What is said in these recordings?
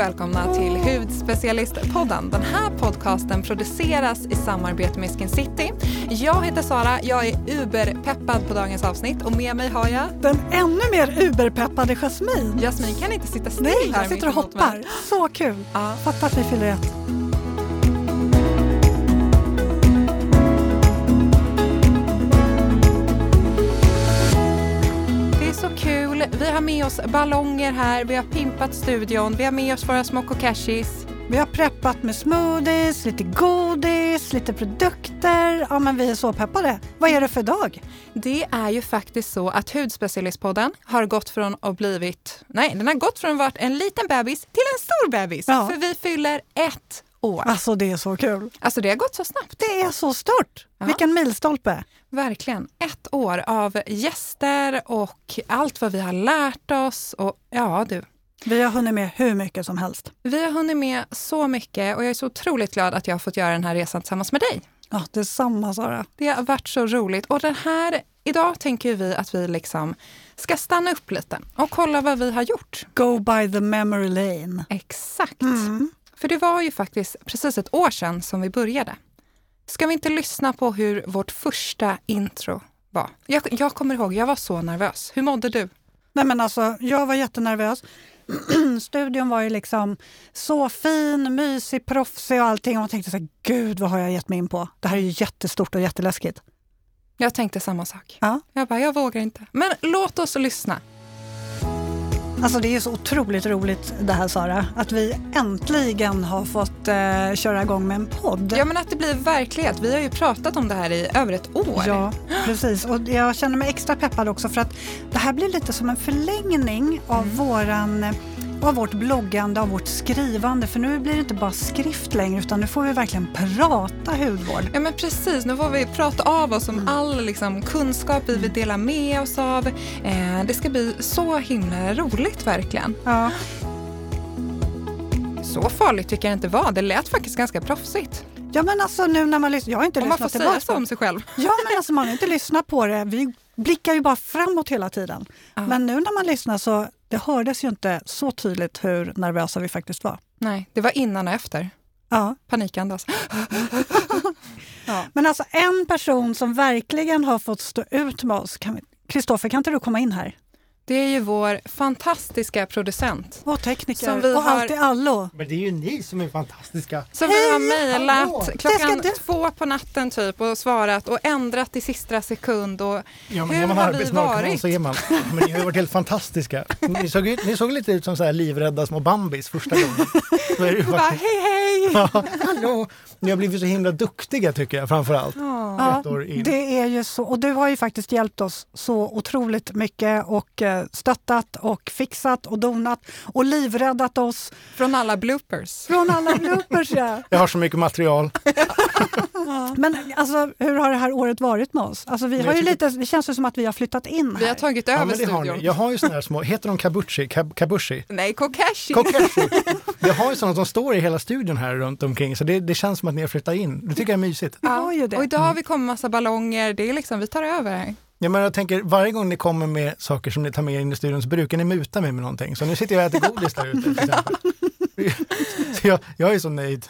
välkomna till Hudspecialistpodden. Den här podcasten produceras i samarbete med Skin City. Jag heter Sara, jag är uberpeppad på dagens avsnitt och med mig har jag... Den ännu mer uberpeppade Jasmine. Jasmine kan inte sitta still Nej, här jag sitter och hoppar. Så kul. Ja. Fattar att vi fyller ett. Vi har med oss ballonger här, vi har pimpat studion, vi har med oss våra små kokashis. Vi har preppat med smoothies, lite godis, lite produkter. Ja, men vi är så peppade. Vad är det för dag? Det är ju faktiskt så att Hudspecialistpodden har gått från att blivit, nej den har gått från att vara en liten bebis till en stor bebis. Ja. För vi fyller ett år. Alltså det är så kul. Alltså det har gått så snabbt. Det är så stort. Ja. Vilken milstolpe. Verkligen. Ett år av gäster och allt vad vi har lärt oss. Och ja du, Vi har hunnit med hur mycket som helst. vi har hunnit med så mycket och jag är så otroligt glad att jag har fått göra den här resan tillsammans med dig. Ja, detsamma Sara. Det har varit så roligt. Och den här, idag tänker vi att vi liksom ska stanna upp lite och kolla vad vi har gjort. Go by the memory lane. Exakt. Mm. För det var ju faktiskt precis ett år sedan som vi började. Ska vi inte lyssna på hur vårt första intro var? Jag, jag kommer ihåg, jag var så nervös. Hur mådde du? Nej men alltså, jag var jättenervös. Studion var ju liksom så fin, mysig, proffsig och allting. Och man tänkte så här, gud vad har jag gett mig in på? Det här är ju jättestort och jätteläskigt. Jag tänkte samma sak. Ja. Jag bara, jag vågar inte. Men låt oss lyssna. Alltså det är så otroligt roligt det här Sara, att vi äntligen har fått eh, köra igång med en podd. Ja men att det blir verklighet. Vi har ju pratat om det här i över ett år. Ja, precis. Och jag känner mig extra peppad också för att det här blir lite som en förlängning av, Mm. våran, av vårt bloggande, av vårt skrivande. För nu blir det inte bara skrift längre utan nu får vi verkligen prata hudvård. Ja men precis, nu får vi prata av oss om Mm. all liksom, kunskap vi vill dela med oss av. Eh, det ska bli så himla roligt verkligen. Ja, Så farligt tycker jag inte var. Det lät faktiskt ganska proffsigt. ja men alltså nu när man lyssnar, jag har inte Om man får lyssnat säga tillbaka så om sig själv. Ja men alltså man har inte lyssnat på det. Vi blickar ju bara framåt hela tiden. Ja. Men nu när man lyssnar så det hördes ju inte så tydligt hur nervösa vi faktiskt var. Nej, det var innan och efter. Ja. Panikandas. ja. Men alltså en person som verkligen har fått stå ut med oss, kan vi- Kristoffer kan inte du komma in här? Det är ju vår fantastiska producent Och tekniker Som vi och har- allt i allo. Men det är ju ni som är fantastiska. som vi har Hej, mejlat klockan du- två på natten typ och svarat och ändrat i sista sekund. Och Ja, men Hur man har vi varit? så är man. Men ni har ju varit helt fantastiska. Ni såg, ut- ni såg lite ut som så här livrädda små Bambis första gången. Så är det ju bara faktiskt. hej hej! Ja, hallå! Ni har blivit så himla duktiga tycker jag framför allt. Ja. Ett år in. det är ju så. Och du har ju faktiskt hjälpt oss så otroligt mycket och eh, stöttat och fixat och donat och livräddat oss Från alla bloopers. från alla bloopers. Ja. Jag har så mycket material. Men alltså, hur har det här året varit med oss? Alltså, vi Men har ju lite, det känns ju som att vi har flyttat in Vi har här. tagit Ja, över har studion. ni. Jag har ju såna här små, heter de kabushi? Kab, kabushi? Nej, kokashi. Kokeshi. Jag har ju sådana som står i hela studion här runt omkring så det, det känns som att ni har flyttat in. Det tycker jag är mysigt. Har det. Och idag har vi kommit massa ballonger. Det är liksom, vi tar över här. Ja, men jag tänker, varje gång ni kommer med saker som ni tar med in i studion så brukar ni muta mig med någonting. Så nu sitter jag och äter godis där ute till exempel. Så jag, jag är så nöjd.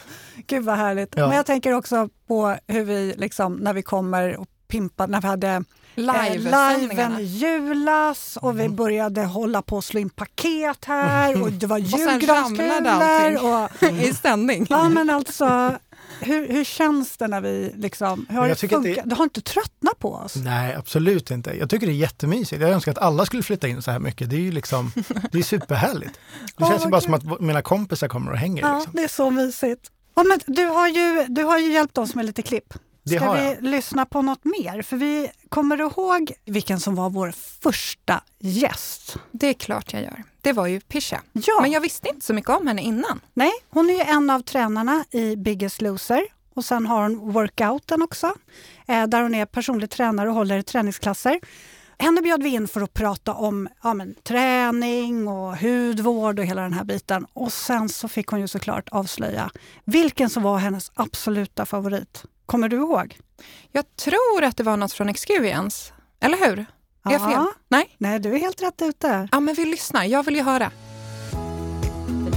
Gud vad härligt. Ja. Men jag tänker också på hur vi, liksom, när vi kommer och pimpar, när vi hade eh, liven i julas och Mm. vi började hålla på att slå in paket här och det var sen ramlade julgranskulor. allting. Och, I stämning. ja men alltså, hur, hur känns det när vi liksom, hur har det funkat? det- Du har inte tröttnat på oss? Nej, absolut inte. Jag tycker det är jättemysigt. Jag önskar att alla skulle flytta in så här mycket. Det är ju liksom, det är superhärligt. Det känns vad bara som att mina kompisar kommer och hänger. Ja, Liksom. det är så mysigt. Ja, men du, har ju, du har ju hjälpt oss med lite klipp. Det Ska vi lyssna på något mer? För vi kommer ihåg vilken som var vår första gäst. Det är klart jag gör. Det var ju Pisha. Ja, Men jag visste inte så mycket om henne innan. nej, hon är ju en av tränarna i Biggest Loser och sen har hon workouten också, eh, där hon är personlig tränare och håller träningsklasser. Henne bjöd vi in för att prata om ja, men, träning och hudvård och hela den här biten. Och sen så fick hon ju såklart avslöja vilken som var hennes absoluta favorit. Kommer du ihåg? Jag tror att det var något från Experience. Eller hur? Är jag fel? Ja. Nej? Nej, du är helt rätt ute. Ja, men vi lyssnar. Jag vill ju höra.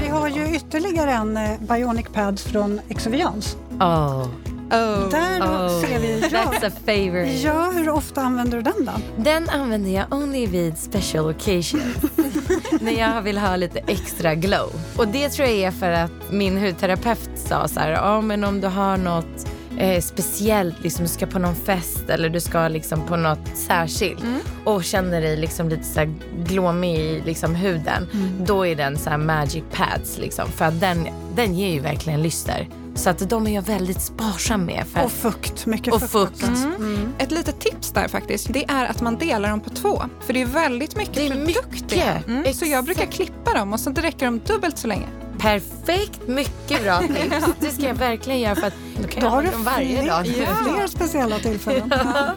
Vi har ju ytterligare en eh, Bionic Pads från Exovians. Oh, Oh. Där oh, ser vi... Ja, that's a favorite. ja, hur ofta använder du den då? Den använder jag only vid special occasions. när jag vill ha lite extra glow. Och det tror jag är för att min hudterapeut sa så här, ja men om du har något eh, speciellt, liksom du ska på någon fest eller du ska liksom på något särskilt och känner dig liksom lite så här glåmig i liksom huden, då är den så här magic pads liksom. För att den, den ger ju verkligen lyster. Så att de är jag väldigt sparsam med. För Och fukt, mycket och fukt. fukt. också. Mm. Ett litet tips där faktiskt, det är att man delar dem på två. För det är väldigt mycket Det är produkter. mycket. Mm. Så jag brukar klippa dem och så räcker de dubbelt så länge. Perfekt, mycket bra tips. Det ska jag verkligen göra för att då kan Då jag har du dem varje fler, dag. fler speciella tillfällen. Ja.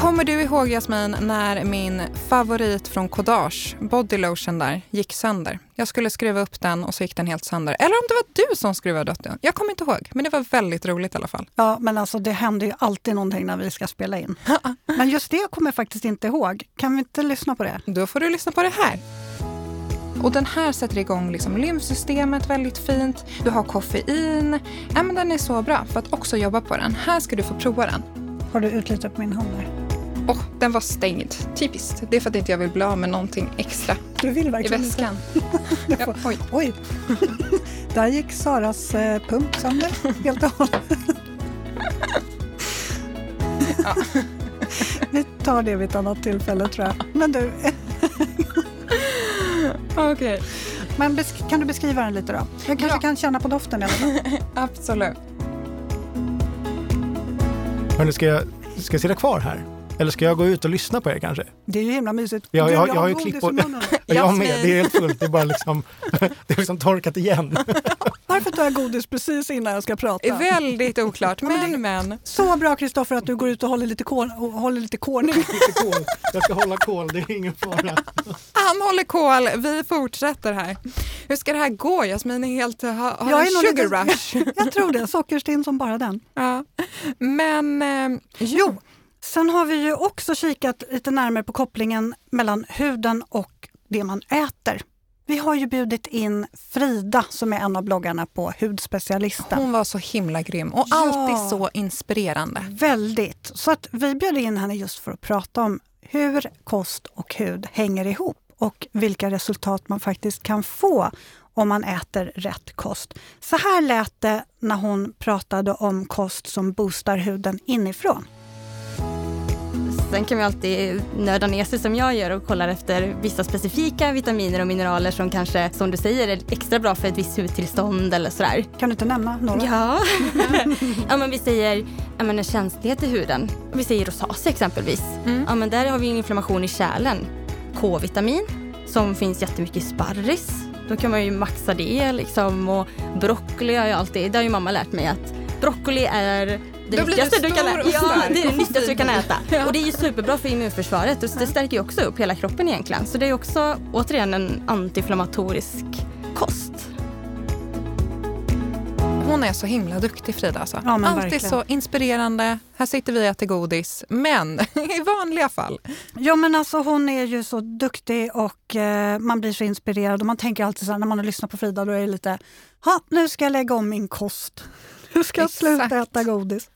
Kommer du ihåg Jasmin när min favorit från Kodage, body lotion där, gick sönder? Jag skulle skruva upp den och så gick den helt sönder. Eller om det var du som skruvade upp den. Jag kommer inte ihåg, men det var väldigt roligt i alla fall. ja, men alltså det händer ju alltid någonting när vi ska spela in. Men just det kommer jag faktiskt inte ihåg. Kan vi inte lyssna på det? Då får du lyssna på det här. Och den här sätter igång liksom lymfsystemet väldigt fint. Du har koffein. Ja, men den är så bra för att också jobba på den. Här ska du få prova den. Har du utlutat min hand där? Åh, den var stängd. Typiskt. Det är för att inte jag vill bli av med någonting extra Du vill i verkligen inte. väskan. Ja, oj. Oj, där gick Saras eh, pump sönder helt och hållet. Vi tar det vid ett annat tillfälle tror jag. Men du, Okej. men kan du beskriva den lite då? Jag kanske Ja. kan känna på doften fall. Absolut. Hörni, ska jag, ska jag sitta kvar här? Eller ska jag gå ut och lyssna på er kanske? Det är ju himla mysigt. Ja, Gud, jag- jag har ju klipp på-. Jag med, det är helt fullt. Det är bara liksom, det är liksom torkat igen. Varför tar jag godis precis innan jag ska prata? Väldigt oklart, men men det- men. Så bra Kristoffer att du går ut och håller lite, kol, håller lite korning. Lite kol. Jag ska hålla kol, det är ingen fara. Han håller koll. Vi fortsätter här. Hur ska det här gå? Jasmin är helt, har, har Jag en är sugar lite- rush. Jag tror det, sockerstinn som bara den. ja. Men eh, jo, Sen har vi ju också kikat lite närmare på kopplingen mellan huden och det man äter. Vi har ju bjudit in Frida som är en av bloggarna på Hudspecialisten. hon var så himla grym och Ja. alltid så inspirerande. Väldigt. Så att vi bjöd in henne just för att prata om hur kost och hud hänger ihop och vilka resultat man faktiskt kan få om man äter rätt kost. Så här lät det när hon pratade om kost som boostar huden inifrån. Sen kan vi alltid nörda ner sig som jag gör och kollar efter vissa specifika vitaminer och mineraler som kanske, som du säger, är extra bra för ett visst hudtillstånd eller sådär. Kan du inte nämna några? Ja. ja men vi säger ja, men en känslighet i huden. Vi säger rosacea exempelvis. Mm. Ja, men där har vi en inflammation i kärlen. K-vitamin som finns jättemycket i sparris. Då kan man ju maxa det liksom. Och broccoli har jag alltid, det har ju mamma lärt mig att broccoli är det Då nyttigaste du du kan äta. Ja, det är det nyttigaste du kan äta. Och det är ju superbra för immunförsvaret och det stärker ju också upp hela kroppen egentligen. Så det är också återigen en antiinflammatorisk kost. Hon är så himla duktig Frida. Alltså. Ja, men Alltid verkligen. så inspirerande. Här sitter vi och äter godis. Men i vanliga fall. Ja men alltså hon är ju så duktig och eh, man blir så inspirerad och man tänker alltid så här när man har lyssnat på Frida då är det lite, ha nu ska jag lägga om min kost. Nu ska jag Exakt. sluta äta godis.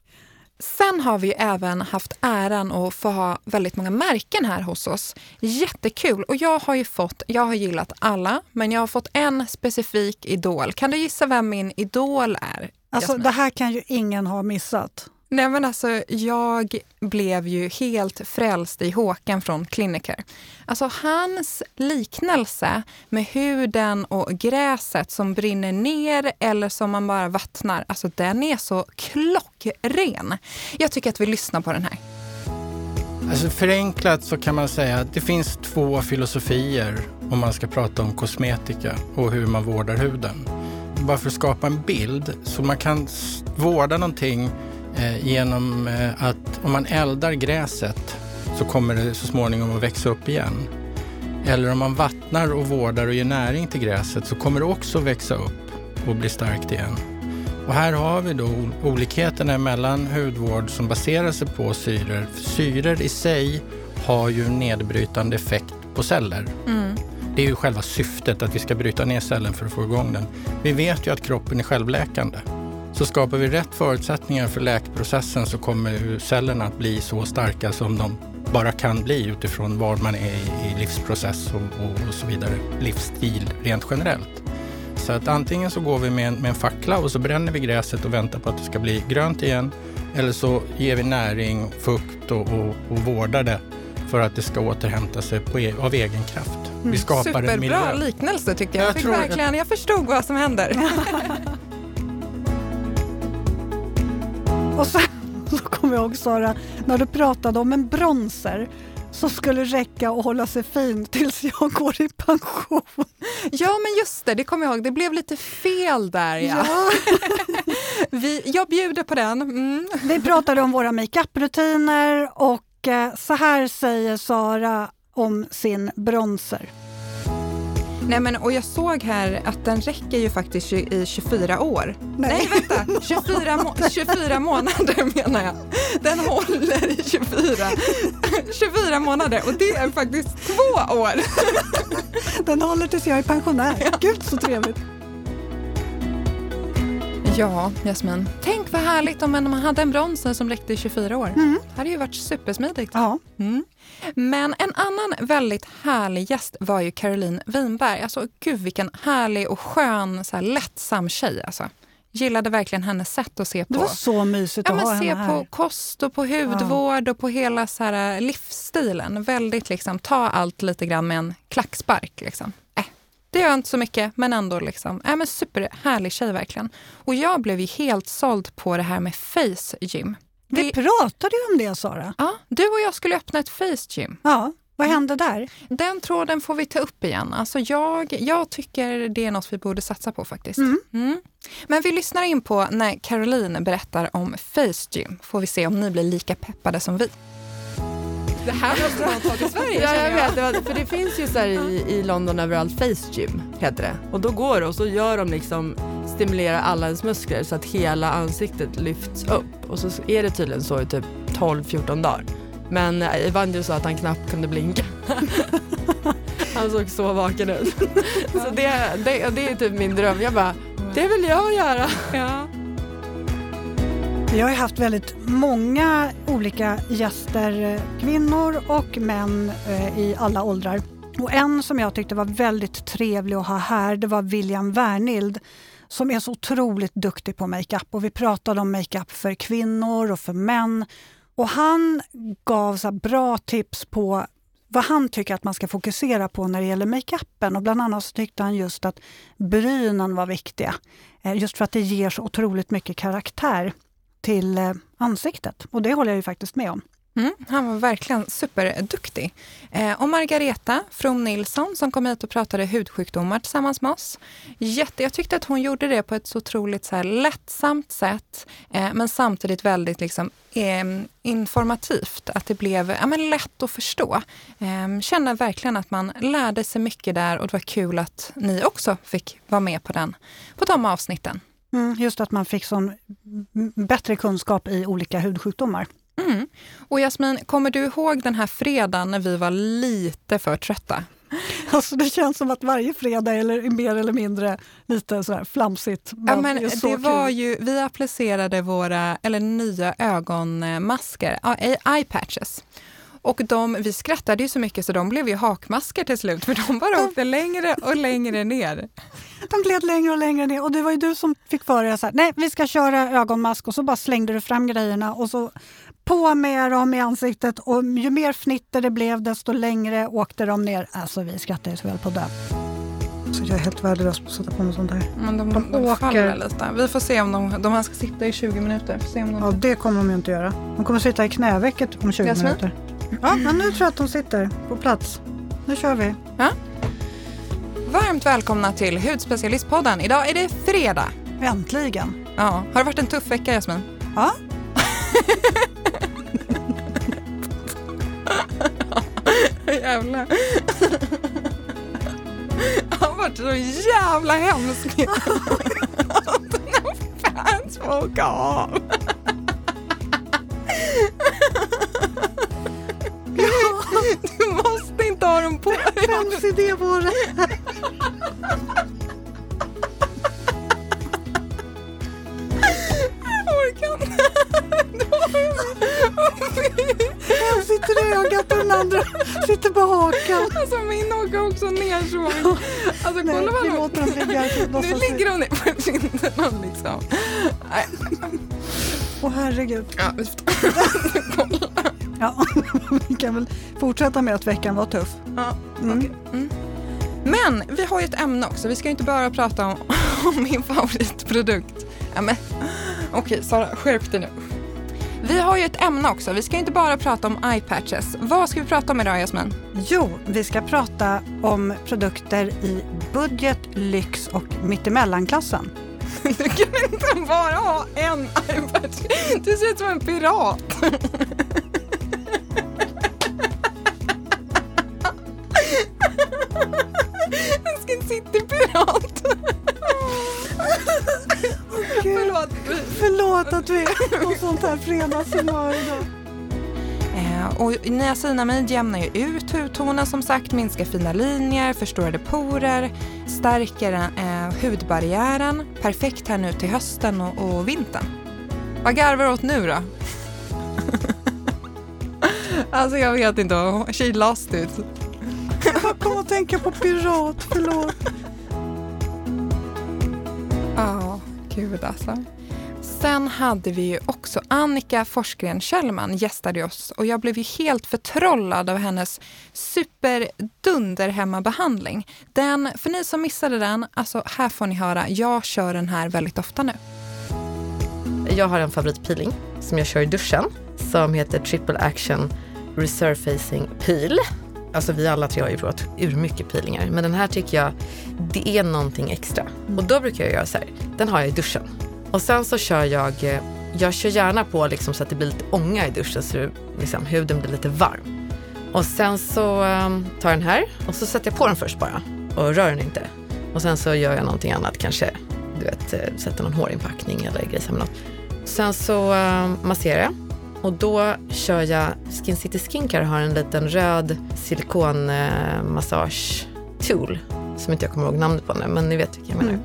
Sen har vi ju även haft äran att få ha väldigt många märken här hos oss. Jättekul! Och jag har ju fått, jag har gillat alla, men jag har fått en specifik idol. Kan du gissa vem min idol är? Alltså Jasmin? det här kan ju ingen ha missat. Nej men alltså, jag blev ju helt frälst i Håkan från Cliniker. Alltså hans liknelse med huden och gräset som brinner ner eller som man bara vattnar, alltså den är så klockren. Jag tycker att vi lyssnar på den här. Alltså förenklat så kan man säga att det finns två filosofier om man ska prata om kosmetika och hur man vårdar huden. Bara för att skapa en bild, så man kan vårda någonting genom eh, att om man eldar gräset så kommer det så småningom att växa upp igen. Eller om man vattnar och vårdar och ger näring till gräset så kommer det också växa upp och bli starkt igen. Och här har vi då ol- olikheterna mellan hudvård som baserar sig på syror. Syror i sig har ju nedbrytande effekt på celler. Mm. Det är ju själva syftet, att vi ska bryta ner cellen för att få igång den. Vi vet ju att kroppen är självläkande. Så skapar vi rätt förutsättningar för läkprocessen så kommer cellerna att bli så starka som de bara kan bli utifrån var man är i livsprocess och, och, och så vidare. Livsstil rent generellt. Så att antingen så går vi med en, med en fackla och så bränner vi gräset och väntar på att det ska bli grönt igen. Eller så ger vi näring, fukt och, och, och vårdar det för att det ska återhämta sig på, e- av egen kraft. Vi skapar en miljö. Superbra liknelse tyckte jag. Jag Jag, tror- verkligen, jag förstod vad som händer. Och sen så kommer jag ihåg Sara, när du pratade om en bronser som skulle räcka och hålla sig fin tills jag går i pension. Ja, men just det, det kommer jag ihåg. Det blev lite fel där. Ja. Vi, jag bjuder på den. Mm. Vi pratade om våra makeup-rutiner och eh, så här säger Sara om sin bronser. Nej, men, och jag såg här att den räcker ju faktiskt i i 24 år. Nej. Nej, vänta! 24, må 24 månader menar jag. Den håller i 24, 24 månader och det är faktiskt två år. Den håller tills jag är pensionär. Gud så trevligt. Ja, Jasmin. Tänk vad härligt om man hade en bronser som räckte i 24 år. Mm. Det hade ju varit supersmidigt. Ja. Mm. Men en annan väldigt härlig gäst var ju Caroline Winberg. Alltså gud vilken härlig och skön, så här, lättsam tjej. Alltså. Gillade verkligen hennes sätt att se på. Det var så mysigt Ja, att ha men se på här. kost och på hudvård och på hela så här, livsstilen. Väldigt liksom, ta allt lite grann med en klackspark. Liksom. Det gör inte så mycket, men ändå liksom. Äh, men superhärlig tjej verkligen. Och jag blev ju helt såld på det här med face gym. Vi pratade ju om det Sara. Ja, du och jag skulle öppna ett face gym. Ja, vad hände där? Den tråden får vi ta upp igen. Alltså jag, jag tycker det är något vi borde satsa på faktiskt. Mm. Mm. Men vi lyssnar in på när Caroline berättar om Face Gym. Får vi se om ni blir lika peppade som vi. Det här måste man ta till Sverige Ja, jag vet. Det var, för det finns ju så i, i London överallt Face Gym, heter det. Och då går det och så gör de liksom, stimulerar alla ens muskler så att hela ansiktet lyfts upp. Och så är det tydligen så i typ 12-14 dagar. Men eh, Evangelio sa att han knappt kunde blinka. han såg så vaken ut. så det, det, det är typ min dröm. Jag bara, det vill jag göra. Ja. Vi har ju haft väldigt många olika gäster, eh, kvinnor och män eh, i alla åldrar. Och en som jag tyckte var väldigt trevlig att ha här, det var William Wernild som är så otroligt duktig på makeup. Och vi pratade om makeup för kvinnor och för män. Och han gav så bra tips på vad han tycker att man ska fokusera på när det gäller makeupen. Och bland annat så tyckte han just att brynen var viktiga. Eh, just för att det ger så otroligt mycket karaktär till eh, ansiktet. Och det håller jag ju faktiskt med om. Mm, han var verkligen superduktig. Eh, och Margareta From Nilsson som kom hit och pratade hudsjukdomar tillsammans med oss. Jätte, jag tyckte att hon gjorde det på ett så otroligt så här, lättsamt sätt eh, men samtidigt väldigt liksom, eh, informativt. Att det blev ja, men lätt att förstå. Eh, kände verkligen att man lärde sig mycket där och det var kul att ni också fick vara med på, den, på de avsnitten. Mm, just att man fick sån bättre kunskap i olika hudsjukdomar. Mm. Och Jasmin, kommer du ihåg den här fredagen när vi var lite för trötta? Alltså det känns som att varje fredag är mer eller mindre lite så här flamsigt. Ja, Men men det det var ju, vi applicerade våra eller nya ögonmasker, eye patches. Och de, vi skrattade ju så mycket så de blev ju hakmasker till slut för de bara åkte längre och längre ner. De gled längre och längre ner och det var ju du som fick för dig så här, nej vi ska köra ögonmask och så bara slängde du fram grejerna och så på med dem i ansiktet och ju mer fnitter det blev desto längre åkte de ner. Alltså vi skrattade så väl på det. Så jag är helt värdelös på att sätta på mig sånt där. Men de, De de, åker. lite. Vi får se om de, de här ska sitta i 20 minuter. Får se om de... Ja, det kommer de ju inte göra. De kommer sitta i knävecket om 20 Jasmin? minuter. Ja, men nu tror jag att de sitter på plats. Nu kör vi. Varmt välkomna till Hudspecialistpodden. Idag är det fredag. Äntligen. Ja. Har det varit en tuff vecka Jasmin? Ja. Jävlar. Han har varit så jävla hemsk. Dina fans får åka av. OCD på det. Jag orkar inte. En sitter i ögat och den andra sitter på hakan. Alltså min åker också ner så. Alltså Nej, kolla vad vi låter dem ligga. Nu ligger hon ner på kinderna liksom. Nej. Åh herregud. Ja, vi får ta. Ja, vi kan väl fortsätta med att veckan var tuff. ja, Mm. okej. Mm. Men vi har ju ett ämne också. Vi ska ju inte bara prata om, om min favoritprodukt. Ja, men, okej, Sara, skärp dig nu. Vi har ju ett ämne också. Vi ska inte bara prata om eye-patches. Vad ska vi prata om idag, Jasmin? Jo, vi ska prata om produkter i budget, lyx och mittemellanklassen. Du kan inte bara ha en eye-patch. Du ser ut som en pirat. City-pirat. Förlåt. Förlåt att vi är på sånt här fredagshumör idag. Eh, och niacinamid jämnar ju ut hudtonen som sagt, minskar fina linjer, förstorade porer, stärker eh, hudbarriären. Perfekt här nu till hösten och, och vintern. Vad garvar du åt nu då? alltså jag vet inte, she lost it. Jag kom att tänka på pirat, förlåt. Ja, gud alltså. Sen hade vi ju också Annika Forsgren Kjellman gästade oss och jag blev ju helt förtrollad av hennes superdunderhemmabehandling. Den, för ni som missade den, alltså här får ni höra, jag kör den här väldigt ofta nu. Jag har en favoritpeeling som jag kör i duschen som heter Triple Action Resurfacing Peel. Alltså vi alla tre har ju provat ur mycket peelingar men den här tycker jag, det är någonting extra. Och då brukar jag göra så här, den har jag i duschen. Och sen så kör jag, eh, jag kör gärna på liksom så att det blir lite ånga i duschen så det, liksom, huden blir lite varm. Och sen så um, tar jag den här och så sätter jag på den först bara och rör den inte. Och sen så gör jag någonting annat, kanske du vet, eh, sätter någon hårinpackning eller grejsar med något. Sen så um, masserar jag och då kör jag, Skin City Skincare har en liten röd silikonmassage tool som inte jag kommer ihåg namnet på nu, men ni vet vilken jag menar.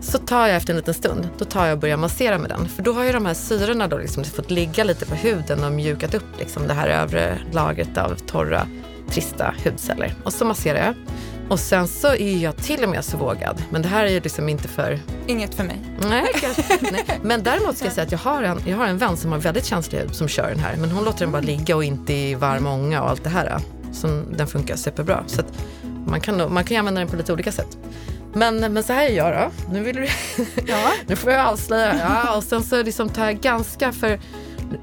Så tar jag efter en liten stund, då tar jag och börjar massera med den. För då har ju de här syrorna då liksom fått ligga lite på huden och mjukat upp liksom det här övre lagret av torra, trista hudceller. Och så masserar jag. Och sen så är jag till och med så vågad, men det här är ju liksom inte för Inget för mig. Nej, kanske, nej. Men däremot ska jag säga att jag har, en, jag har en vän som har väldigt känslig hud som kör den här. Men hon låter den bara ligga och inte i varm ånga och allt det här. Så den funkar superbra. Så man, kan, man kan använda den på lite olika sätt. Men, men så här är jag då. Nu, vill du, Ja. nu får jag avslöja. Ja, och sen så liksom tar jag ganska, för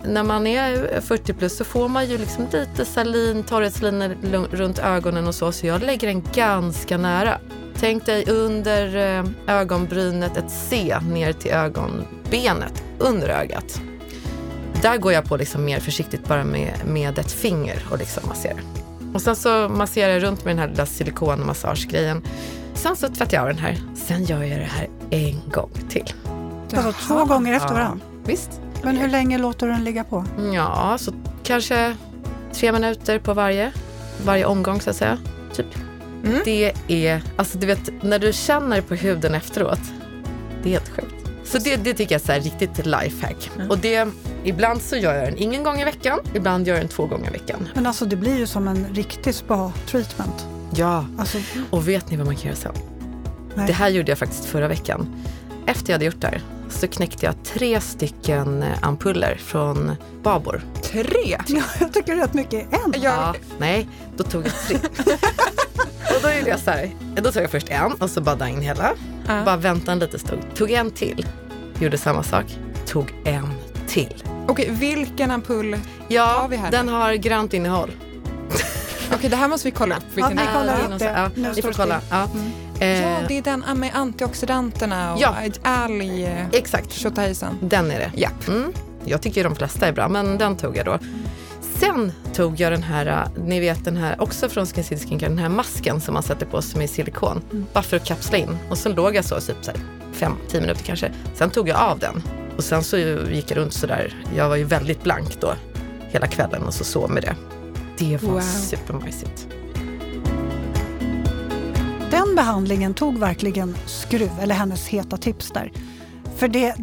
när man är 40 plus så får man ju liksom lite salin, torrhetslinjer lu- runt ögonen och så. Så jag lägger den ganska nära. Tänk dig under eh, ögonbrynet ett C ner till ögonbenet under ögat. Där går jag på liksom mer försiktigt bara med, med ett finger och liksom masserar. Och sen så masserar jag runt med den här lilla silikonmassagegrejen. Sen så tvättar jag av den här. Sen gör jag det här en gång till. Alltså två gånger efter Ja. varandra. Visst? Men hur länge låter du den ligga på? Ja, så kanske tre minuter på varje, varje omgång så att säga. Typ. Mm. Det är, alltså du vet, när du känner på huden efteråt, det är helt sjukt. Så det, det tycker jag är så här riktigt lifehack. Och det, ibland så gör jag den ingen gång i veckan, ibland gör jag den två gånger i veckan. Men alltså det blir ju som en riktig spa-treatment. Ja, Alltså, och vet ni vad man kan göra sen? Nej. Det här gjorde jag faktiskt förra veckan. Efter jag hade gjort det här så knäckte jag tre stycken eh, ampuller från Babor. Tre? ja, jag tycker rätt mycket en. Jag, Ja, nej, då tog jag tre. och då gjorde jag så här. Då tog jag först en och så badade jag in hela. Ja. Bara vänta en liten stund. Tog en till. Gjorde samma sak. Tog en till. Okej, vilken ampull? Ja, Har vi här? den har grönt innehåll. Okej, det här måste vi kolla upp. Vilken vi det är. kollar upp det. Ja, står får kolla. Ja. Ja, Eh, det är den med antioxidanterna och Ja. älg... eh, Exakt, Tjotahejsan. den är det. Japp. Mm. Jag tycker de flesta är bra, men den tog jag då. Sen tog jag den här, äh, ni vet den här, också från Skin City Skincare, den här masken som man sätter på som är silikon. Bara för att kapsla in. Och så låg jag så typ så här, fem, tio minuter kanske. Sen tog jag av den. Och sen så gick jag runt sådär, jag var ju väldigt blank då hela kvällen och så sov med det. Det var Wow. supermysigt. Den behandlingen tog verkligen skruv, eller hennes heta tips där. För det,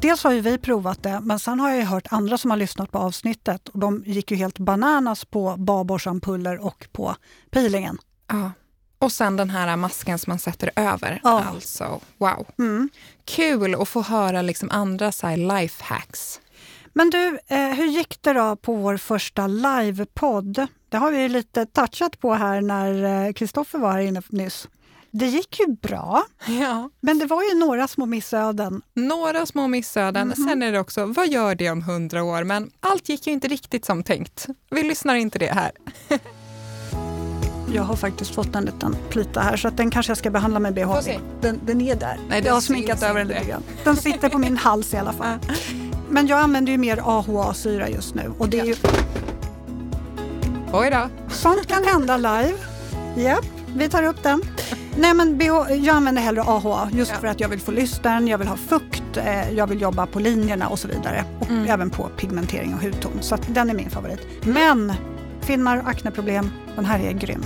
Dels har ju vi provat det, men sen har jag hört andra som har lyssnat på avsnittet och de gick ju helt bananas på barborsampuller och på peelingen. Ja. Och sen den här masken som man sätter över. Ja. Alltså, wow. Mm. Kul att få höra liksom andra lifehacks. Men du, eh, hur gick det då på vår första livepodd? Det har vi ju lite touchat på här när Kristoffer var här inne nyss. Det gick ju bra, Ja. men det var ju några små missöden. Några små missöden. Sen är det också, vad gör det om hundra år? Men allt gick ju inte riktigt som tänkt. Vi lyssnar inte det här. Jag har faktiskt fått en liten plita här så att den kanske jag ska behandla med. BH. Den, den är där. Nej, jag har sminkat över den lite grann. Den sitter på min hals i alla fall. Men jag använder ju mer AHA-syra just nu och det är ju, Oj då. sånt kan hända live. Japp, vi tar upp den. Nej men BH, jag använder hellre AHA just Ja. för att jag vill få lysten, jag vill ha fukt, eh, jag vill jobba på linjerna och så vidare. Och Mm. även på pigmentering och hudton. Så den är min favorit. Men finnar akneproblem, den här är grym.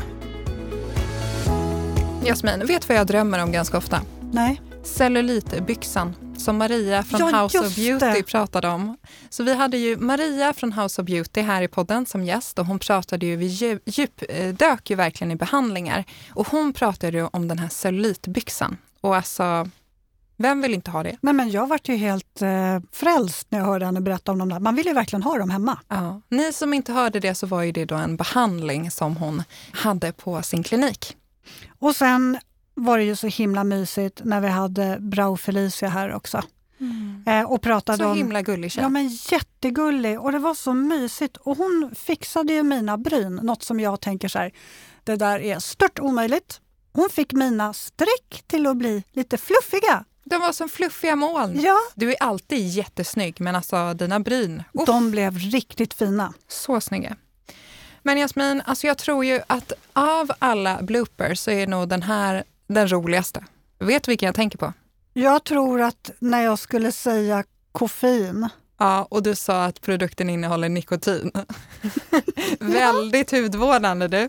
Jasmin, vet vad jag drömmer om ganska ofta? Nej. Cellulitbyxan som Maria från Ja, House of Beauty det. pratade om. Så vi hade ju Maria från House of Beauty här i podden som gäst och hon pratade ju, vi djup, djupdök ju verkligen i behandlingar och hon pratade ju om den här cellulitbyxan. Och alltså, vem vill inte ha det? Nej, men jag vart ju helt eh, frälst när jag hörde henne berätta om dem där. Man vill ju verkligen ha dem hemma. Ja. Ni som inte hörde det så var ju det då en behandling som hon hade på sin klinik. Och sen var det ju så himla mysigt när vi hade Brau Felicia här också. Eh, och pratade Så om... himla gullig tjej. Ja men jättegullig och det var så mysigt. Och hon fixade ju mina bryn, något som jag tänker så här, det där är stört omöjligt. Hon fick mina streck till att bli lite fluffiga. De var som fluffiga moln. Ja, Du är alltid jättesnygg men alltså dina bryn, uff, de blev riktigt fina. så snygga. Men Jasmin, alltså jag tror ju att av alla bloopers så är nog den här den roligaste. Vet du vilken jag tänker på? Jag tror att när jag skulle säga koffein, Ja, och du sa att produkten innehåller nikotin. Väldigt hudvårdande du.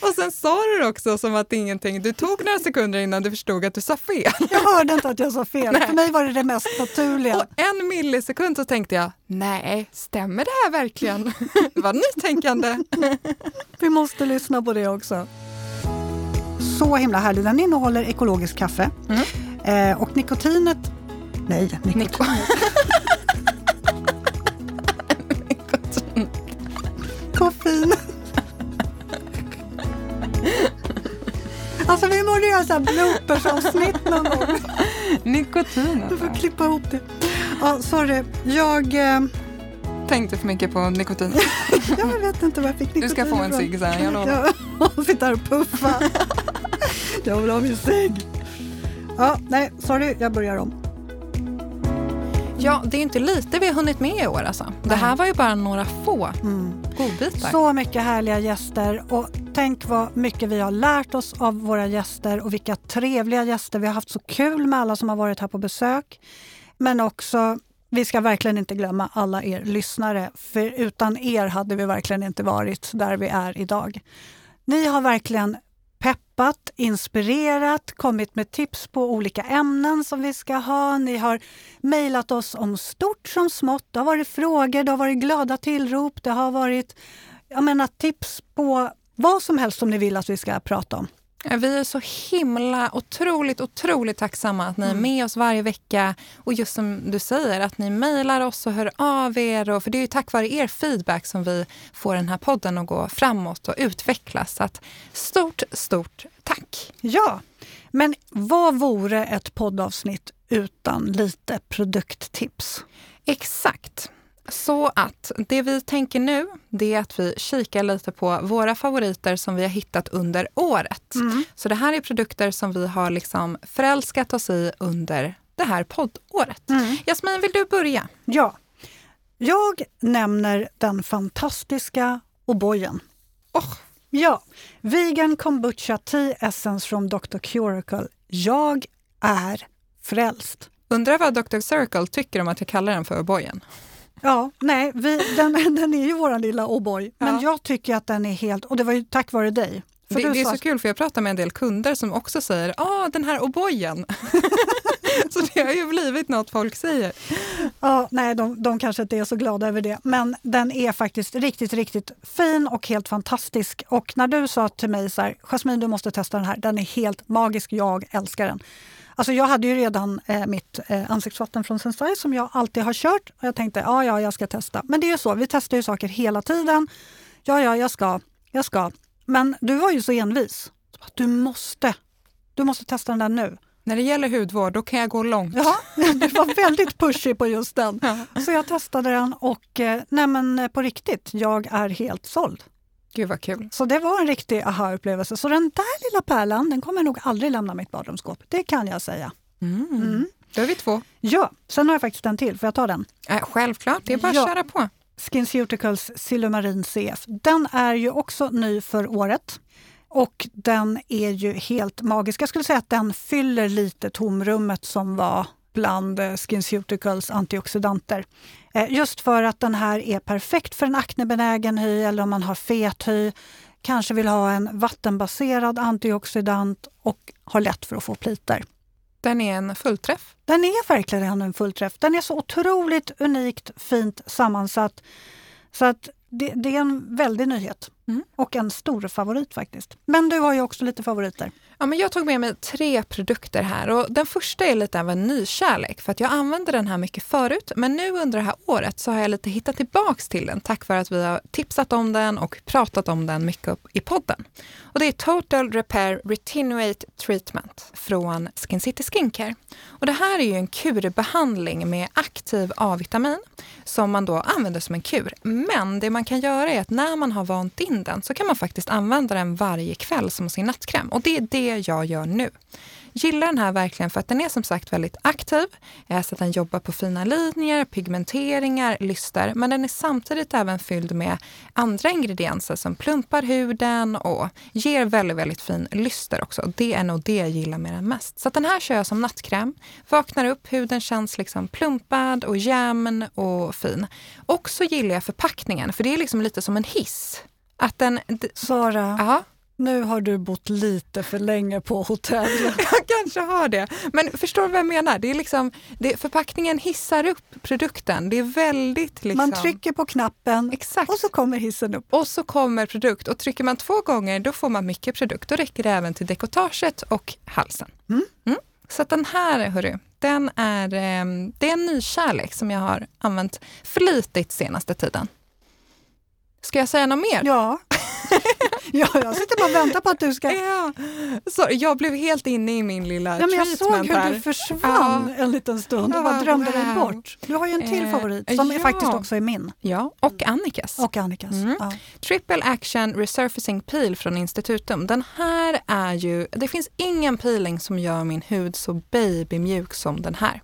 och sen sa du också som att ingenting, du tog några sekunder innan du förstod att du sa fel. jag hörde inte att jag sa fel. För mig var det det mest naturliga. Och en millisekund så tänkte jag, nej, stämmer det här verkligen? det var nytänkande. Vi måste lyssna på det också. Så himla härlig. Den innehåller ekologiskt kaffe. Mm. Eh, och nikotinet... Nej, nikotin. Niko- koffein. Alltså vi borde göra så här bloopersavsnitt någon gång. Nikotin. Du får klippa ihop det. Ja, sorry. Jag, eh, Tänkte för mycket på nikotin. jag vet inte var jag fick nikotin Du ska få en cigg sen, jag lovar. Ja, sitta här och puffa. jag vill ha min cigg. Ja, nej, sorry. Jag börjar om. Ja, det är inte lite vi har hunnit med i år alltså. Det här var ju bara några få Mm. godbitar. Så mycket härliga gäster och tänk vad mycket vi har lärt oss av våra gäster och vilka trevliga gäster. Vi har haft så kul med alla som har varit här på besök. Men också, vi ska verkligen inte glömma alla er lyssnare. För utan er hade vi verkligen inte varit där vi är idag. Ni har verkligen peppat, inspirerat, kommit med tips på olika ämnen som vi ska ha. Ni har mejlat oss om stort som smått. Det har varit frågor, det har varit glada tillrop, det har varit jag menar, tips på vad som helst som ni vill att vi ska prata om. Vi är så himla otroligt, otroligt tacksamma att ni Mm. är med oss varje vecka. Och just som du säger, att ni mejlar oss och hör av er. Och, för det är ju tack vare er feedback som vi får den här podden att gå framåt och utvecklas. Så att stort, stort tack! Ja, men vad vore ett poddavsnitt utan lite produkttips? Exakt. Så att det vi tänker nu, det är att vi kikar lite på våra favoriter som vi har hittat under året. Så det här är produkter som vi har liksom förälskat oss i under det här poddåret. Jasmin, vill du börja? Ja, jag nämner den fantastiska O'boyen. Oh. Ja, Vegan Kombucha Tea Essence från Dr. Curacle. Jag är frälst. Undrar vad Dr. Circle tycker om att jag kallar den för O'boyen. Ja, nej, vi, den, den är ju våran lilla O'boy. Men Ja. jag tycker att den är helt, och det var ju tack vare dig. För Det, det är så kul för jag pratar med en del kunder som också säger ah den här O'boyen. så det har ju blivit något folk säger. Ja, nej, de, de kanske inte är så glada över det. Men den är faktiskt riktigt, riktigt fin och helt fantastisk. Och när du sa till mig så här, Jasmine du måste testa den här, den är helt magisk, jag älskar den. Alltså jag hade ju redan eh, mitt eh, ansiktsvatten från Sensai som jag alltid har kört. Och jag tänkte, ja, ja, jag ska testa. Men det är ju så, vi testar ju saker hela tiden. Ja, ja, jag ska, jag ska. Men du var ju så envis. Du måste, du måste testa den där nu. När det gäller hudvård då kan jag gå långt. Ja, du var väldigt pushy på just den. Ja. Så jag testade den och eh, nej men eh, på riktigt, jag är helt såld. Gud vad kul. Så det var en riktig aha-upplevelse. Så den där lilla pärlan, den kommer nog aldrig lämna mitt badrumsskåp. Det kan jag säga. Mm. Mm. Då är vi två. Ja, sen har jag faktiskt en till. Får jag ta den? Äh, självklart, det är bara Ja. att köra på. SkinCeuticals Silumarin CF. Den är ju också ny för året. Och den är ju helt magisk. Jag skulle säga att den fyller lite tomrummet som var bland eh, SkinCeuticals antioxidanter. Eh, Just för att den här är perfekt för en aknebenägen hy eller om man har fet hy, kanske vill ha en vattenbaserad antioxidant och har lätt för att få plitor. Den är en fullträff. Den är verkligen en fullträff. Den är så otroligt unikt fint sammansatt. Så att det, det är en väldig nyhet Mm. och en stor favorit faktiskt. Men du har ju också lite favoriter. Ja, men jag tog med mig tre produkter här och den första är lite av en nykärlek för att jag använde den här mycket förut men nu under det här året så har jag lite hittat tillbaks till den tack vare att vi har tipsat om den och pratat om den mycket upp i podden. Och det är Total Repair Retinuate Treatment från Skin City Skincare. Och det här är ju en kurbehandling med aktiv A-vitamin som man då använder som en kur. Men det man kan göra är att när man har vant in den så kan man faktiskt använda den varje kväll som sin nattkräm. Och det är det jag gör nu. Gillar den här verkligen för att den är som sagt väldigt aktiv. Så att den jobbar på fina linjer, pigmenteringar, lyster. Men den är samtidigt även fylld med andra ingredienser som plumpar huden och ger väldigt, väldigt fin lyster också. Det är nog det jag gillar med den mest. Så den här kör jag som nattkräm. Vaknar upp, huden känns liksom plumpad och jämn och fin. Och så gillar jag förpackningen, för det är liksom lite som en hiss. Att den... Sara, Ja, nu har du bott lite för länge på hotell. jag kanske har det. Men förstår du vad jag menar? Det är liksom, det, förpackningen hissar upp produkten. Det är väldigt... Liksom, Man trycker på knappen Exakt. och så kommer hissen upp. Och så kommer produkt. Och trycker man två gånger, då får man mycket produkt. Då räcker det även till dekotaget och halsen. Mm. Så att den här, hörru, den är, eh, det är en ny kärlek som jag har använt flitigt senaste tiden. Ska jag säga något mer? Ja. ja, jag sitter bara och väntar på att du ska... Ja. Så jag blev helt inne i min lilla Ja, men jag såg hur du försvann en liten stund och Ja, bara drömde dig bort. Du har ju en till Eh, favorit som ja. faktiskt också är min Ja, och Annikas. och Annikas. Mm. Ja. Triple Action Resurfacing Peel från Institutum. Den här är ju, det finns ingen peeling som gör min hud så babymjuk som den här.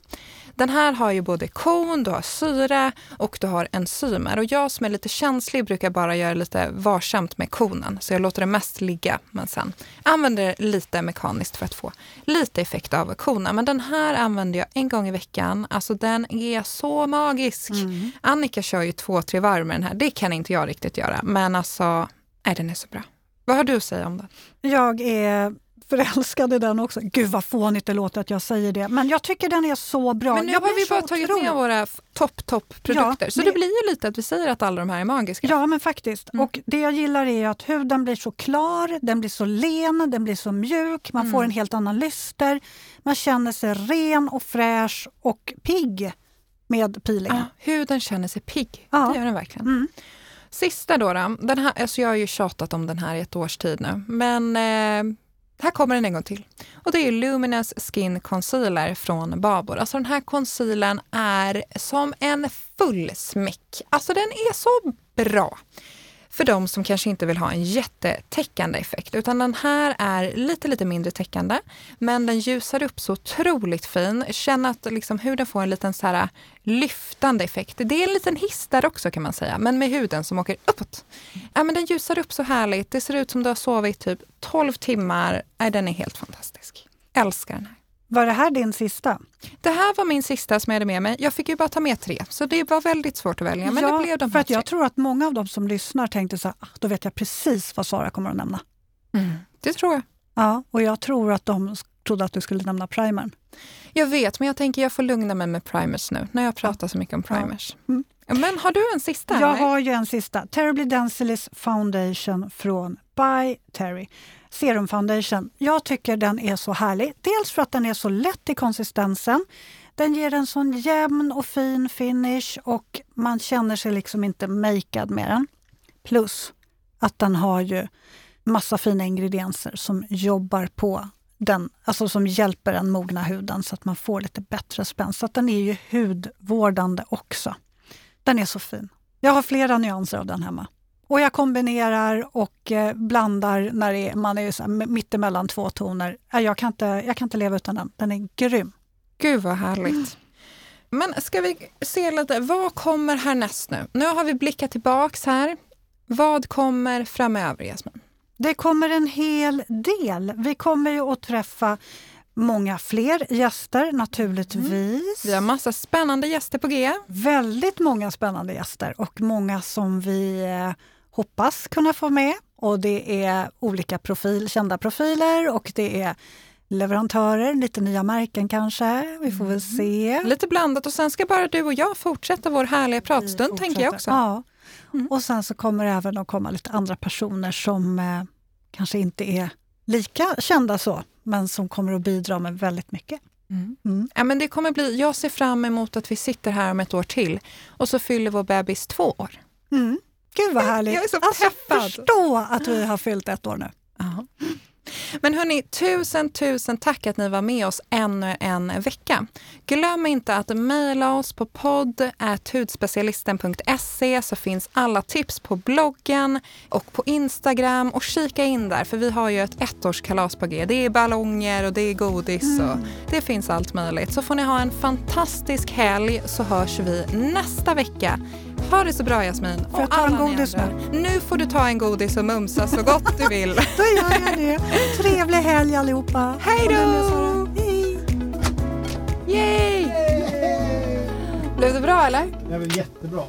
Den här har ju både kon, du har syre och du har enzymer. Och jag som är lite känslig brukar bara göra lite varsamt med konen. Så jag låter det mest ligga, men sen använder det lite mekaniskt för att få lite effekt av konen. Men den här använder jag en gång i veckan. Alltså den är så magisk. Mm. Annika kör ju två, tre varv med den här. Det kan inte jag riktigt göra. Men alltså, nej, den är så bra. Vad har du att säga om den? Jag är förälskad i den också. Gud vad fånigt det låter att jag säger det. Men jag tycker den är så bra. Men nu jag har vi bara tagit otroligt- med våra topp, topp produkter. Ja, så det- det blir ju lite att vi säger att alla de här är magiska. Ja, men faktiskt. Mm. Och det jag gillar är att huden blir så klar, den blir så len, den blir så mjuk, man Mm. får en helt annan lyster. Man känner sig ren och fräsch och pigg med peelingen. Ja, huden känner sig pigg. Ja. Det gör den verkligen. Mm. Sista då. då den här, alltså jag har ju tjatat om den här i ett års tid nu. Men eh, här kommer den en gång till. Och det är Luminous Skin Concealer från Babor. Alltså den här concealern är som en full smäck. Alltså den är så bra. För de som kanske inte vill ha en jättetäckande effekt. Utan den här är lite, lite mindre täckande. Men den ljusar upp så otroligt fin. Känn att liksom huden får en liten så här äh, lyftande effekt. Det är en liten hiss där också kan man säga. Men med huden som åker uppåt. Ja, men den ljusar upp så härligt. Det ser ut som du har sovit typ 12 timmar. Nej, den är helt fantastisk. Älskar den här. Var det här din sista? Det här var min sista som jag hade med mig. Jag fick ju bara ta med tre, så det var väldigt svårt att välja. Men ja, det blev de för att jag tre. tror att många av de som lyssnar tänkte så här, ah, då vet jag precis vad Sara kommer att nämna. Det tror jag. Ja, och jag tror att de trodde att du skulle nämna primern. Jag vet, men jag tänker jag får lugna mig med primers nu när jag pratar så mycket om primers. Mm. Men har du en sista? Jag eller? har ju en sista. Terribly Densilies Foundation från By Terry. Serum Foundation. Jag tycker den är så härlig. Dels för att den är så lätt i konsistensen. Den ger en sån jämn och fin finish och man känner sig liksom inte makead med den. Plus att den har ju massa fina ingredienser som jobbar på den, alltså som hjälper den mogna huden så att man får lite bättre spänst. Så att den är ju hudvårdande också. Den är så fin. Jag har flera nyanser av den hemma. Och jag kombinerar och eh, blandar när är, man är så här, mittemellan två toner. Ja, Jag kan, inte, jag kan inte leva utan den. Den är grym. Gud vad härligt. Men ska vi se lite, vad kommer härnäst nu? Nu har vi blickat tillbaks här. Vad kommer framöver, Jasmin? Det kommer en hel del. Vi kommer ju att träffa många fler gäster naturligtvis. Vi har massa spännande gäster på G. Väldigt många spännande gäster och många som vi eh, hoppas kunna få med. Och det är olika profil, kända profiler och det är leverantörer, lite nya märken kanske. Vi får väl se. Lite blandat och sen ska bara du och jag fortsätta vår härliga pratstund Vi tänker jag också. Ja. Mm. Och sen så kommer det även att komma lite andra personer som eh, kanske inte är lika kända så, men som kommer att bidra med väldigt mycket. Mm. Mm. Ja, men det kommer bli, jag ser fram emot att vi sitter här om ett år till och så fyller vår bebis två år. Mm. Vad härligt! Jag är så alltså, peppad. förstå att vi har fyllt ett år nu. Men hörni, tusen, tusen tack att ni var med oss ännu en vecka. Glöm inte att mejla oss på podd.hudspecialisten.se så finns alla tips på bloggen och på Instagram och kika in där för vi har ju ett ettårskalas på G. Det är ballonger och det är godis och det finns allt möjligt. Så får ni ha en fantastisk helg så hörs vi nästa vecka. Ha det så bra Jasmin. Får jag ta en godis andra. Nu får du ta en godis och mumsa så gott du vill. Då gör jag det. Trevlig helg allihopa! Hej då! Yay! Blev det bra eller? Det är väl jättebra.